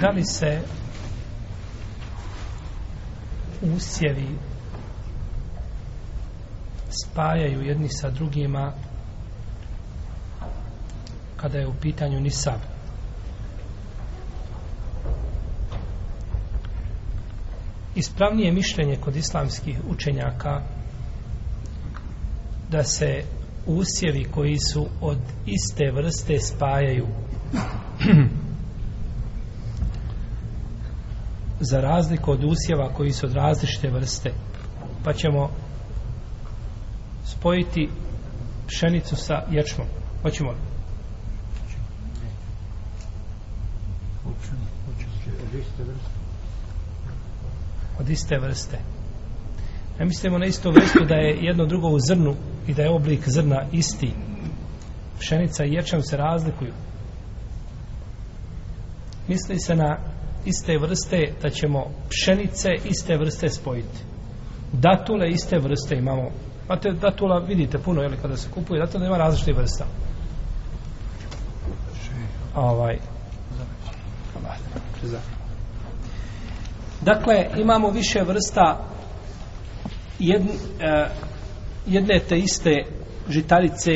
da li se usjevi spajaju jedni sa drugima kada je u pitanju nisa ispravnije mišljenje kod islamskih učenjaka da se usjevi koji su od iste vrste spajaju za razliku od usjeva koji su od različite vrste pa ćemo spojiti pšenicu sa ječmom hoćemo li? od iste vrste ne mislimo na istu vrstu da je jedno drugo u zrnu i da je oblik zrna isti pšenica i ječam se razlikuju misli se na iste vrste, da ćemo pšenice iste vrste spojiti. Datule iste vrste imamo. te datula, vidite puno, jel, kada se kupuje datula, ima različite vrsta. Ovaj. Dakle, imamo više vrsta eh, jedne te iste žitarice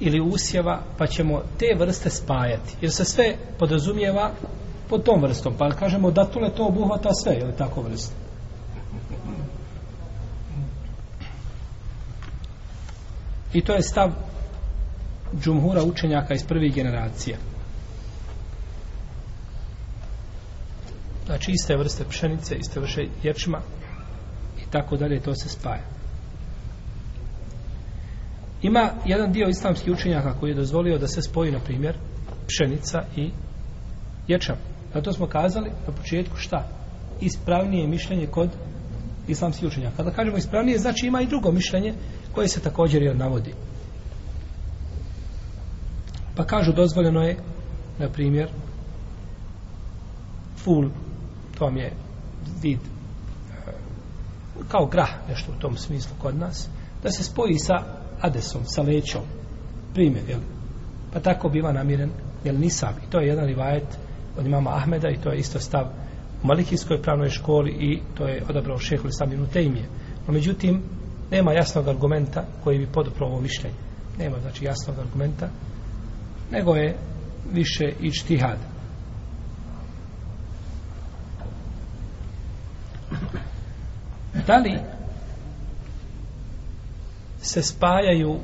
ili usjeva, pa ćemo te vrste spajati. Jer se sve podrazumijeva pod tom vrstom. Pa kažemo da tule to obuhvata sve, je tako vrste? I to je stav džumhura učenjaka iz prvih generacija. Znači iste vrste pšenice, iste vrste ječma i tako dalje, to se spaja. Ima jedan dio islamskih učenjaka koji je dozvolio da se spoji, na primjer, pšenica i ječam. to smo kazali na početku šta? Ispravnije mišljenje kod islamskih učenjaka. Kada kažemo ispravnije, znači ima i drugo mišljenje koje se također i navodi. Pa kažu dozvoljeno je, na primjer, ful, to vam je vid e, kao grah, nešto u tom smislu kod nas, da se spoji sa adesom, sa lećom. Primjer, jel? Pa tako biva namiren, jel nisam. I to je jedan rivajet od imama Ahmeda i to je isto stav u Malikijskoj pravnoj školi i to je odabrao šeho i Ibn Tejmije. No, međutim, nema jasnog argumenta koji bi podupro ovo mišljenje. Nema, znači, jasnog argumenta, nego je više i Da li se spajaju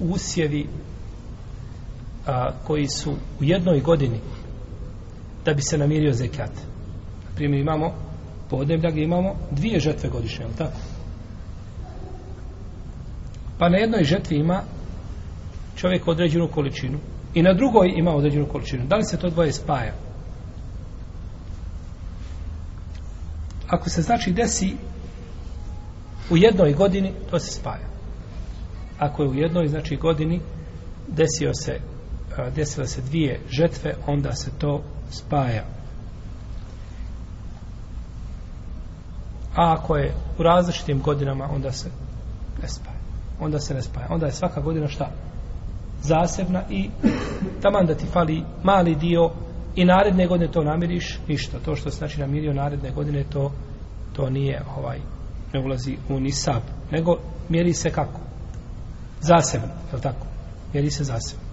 usjevi a, koji su u jednoj godini da bi se namirio zekat. Na primjer imamo podneblja gdje imamo dvije žetve godišnje, je tako? Pa na jednoj žetvi ima čovjek određenu količinu i na drugoj ima određenu količinu. Da li se to dvoje spaja? Ako se znači desi u jednoj godini to se spaja. Ako je u jednoj znači godini desio se desila se dvije žetve, onda se to spaja. A ako je u različitim godinama, onda se ne spaja. Onda se ne spaja. Onda je svaka godina šta? Zasebna i taman da ti fali mali dio i naredne godine to namiriš, ništa. To što se znači namirio naredne godine, to, to nije ovaj ne ulazi u nisab, nego mjeri se kako? Zasebno, je li tako? Mjeri se zasebno.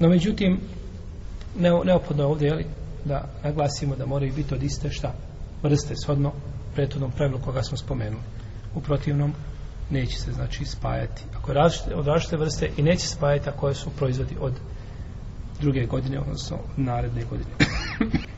No međutim, ne, neophodno je ovdje, jeli, da naglasimo da moraju biti od iste šta? Vrste, shodno prethodnom pravilu koga smo spomenuli. U protivnom, neće se znači spajati. Ako je različite, od različite vrste i neće spajati, a koje su proizvodi od druge godine, odnosno naredne godine.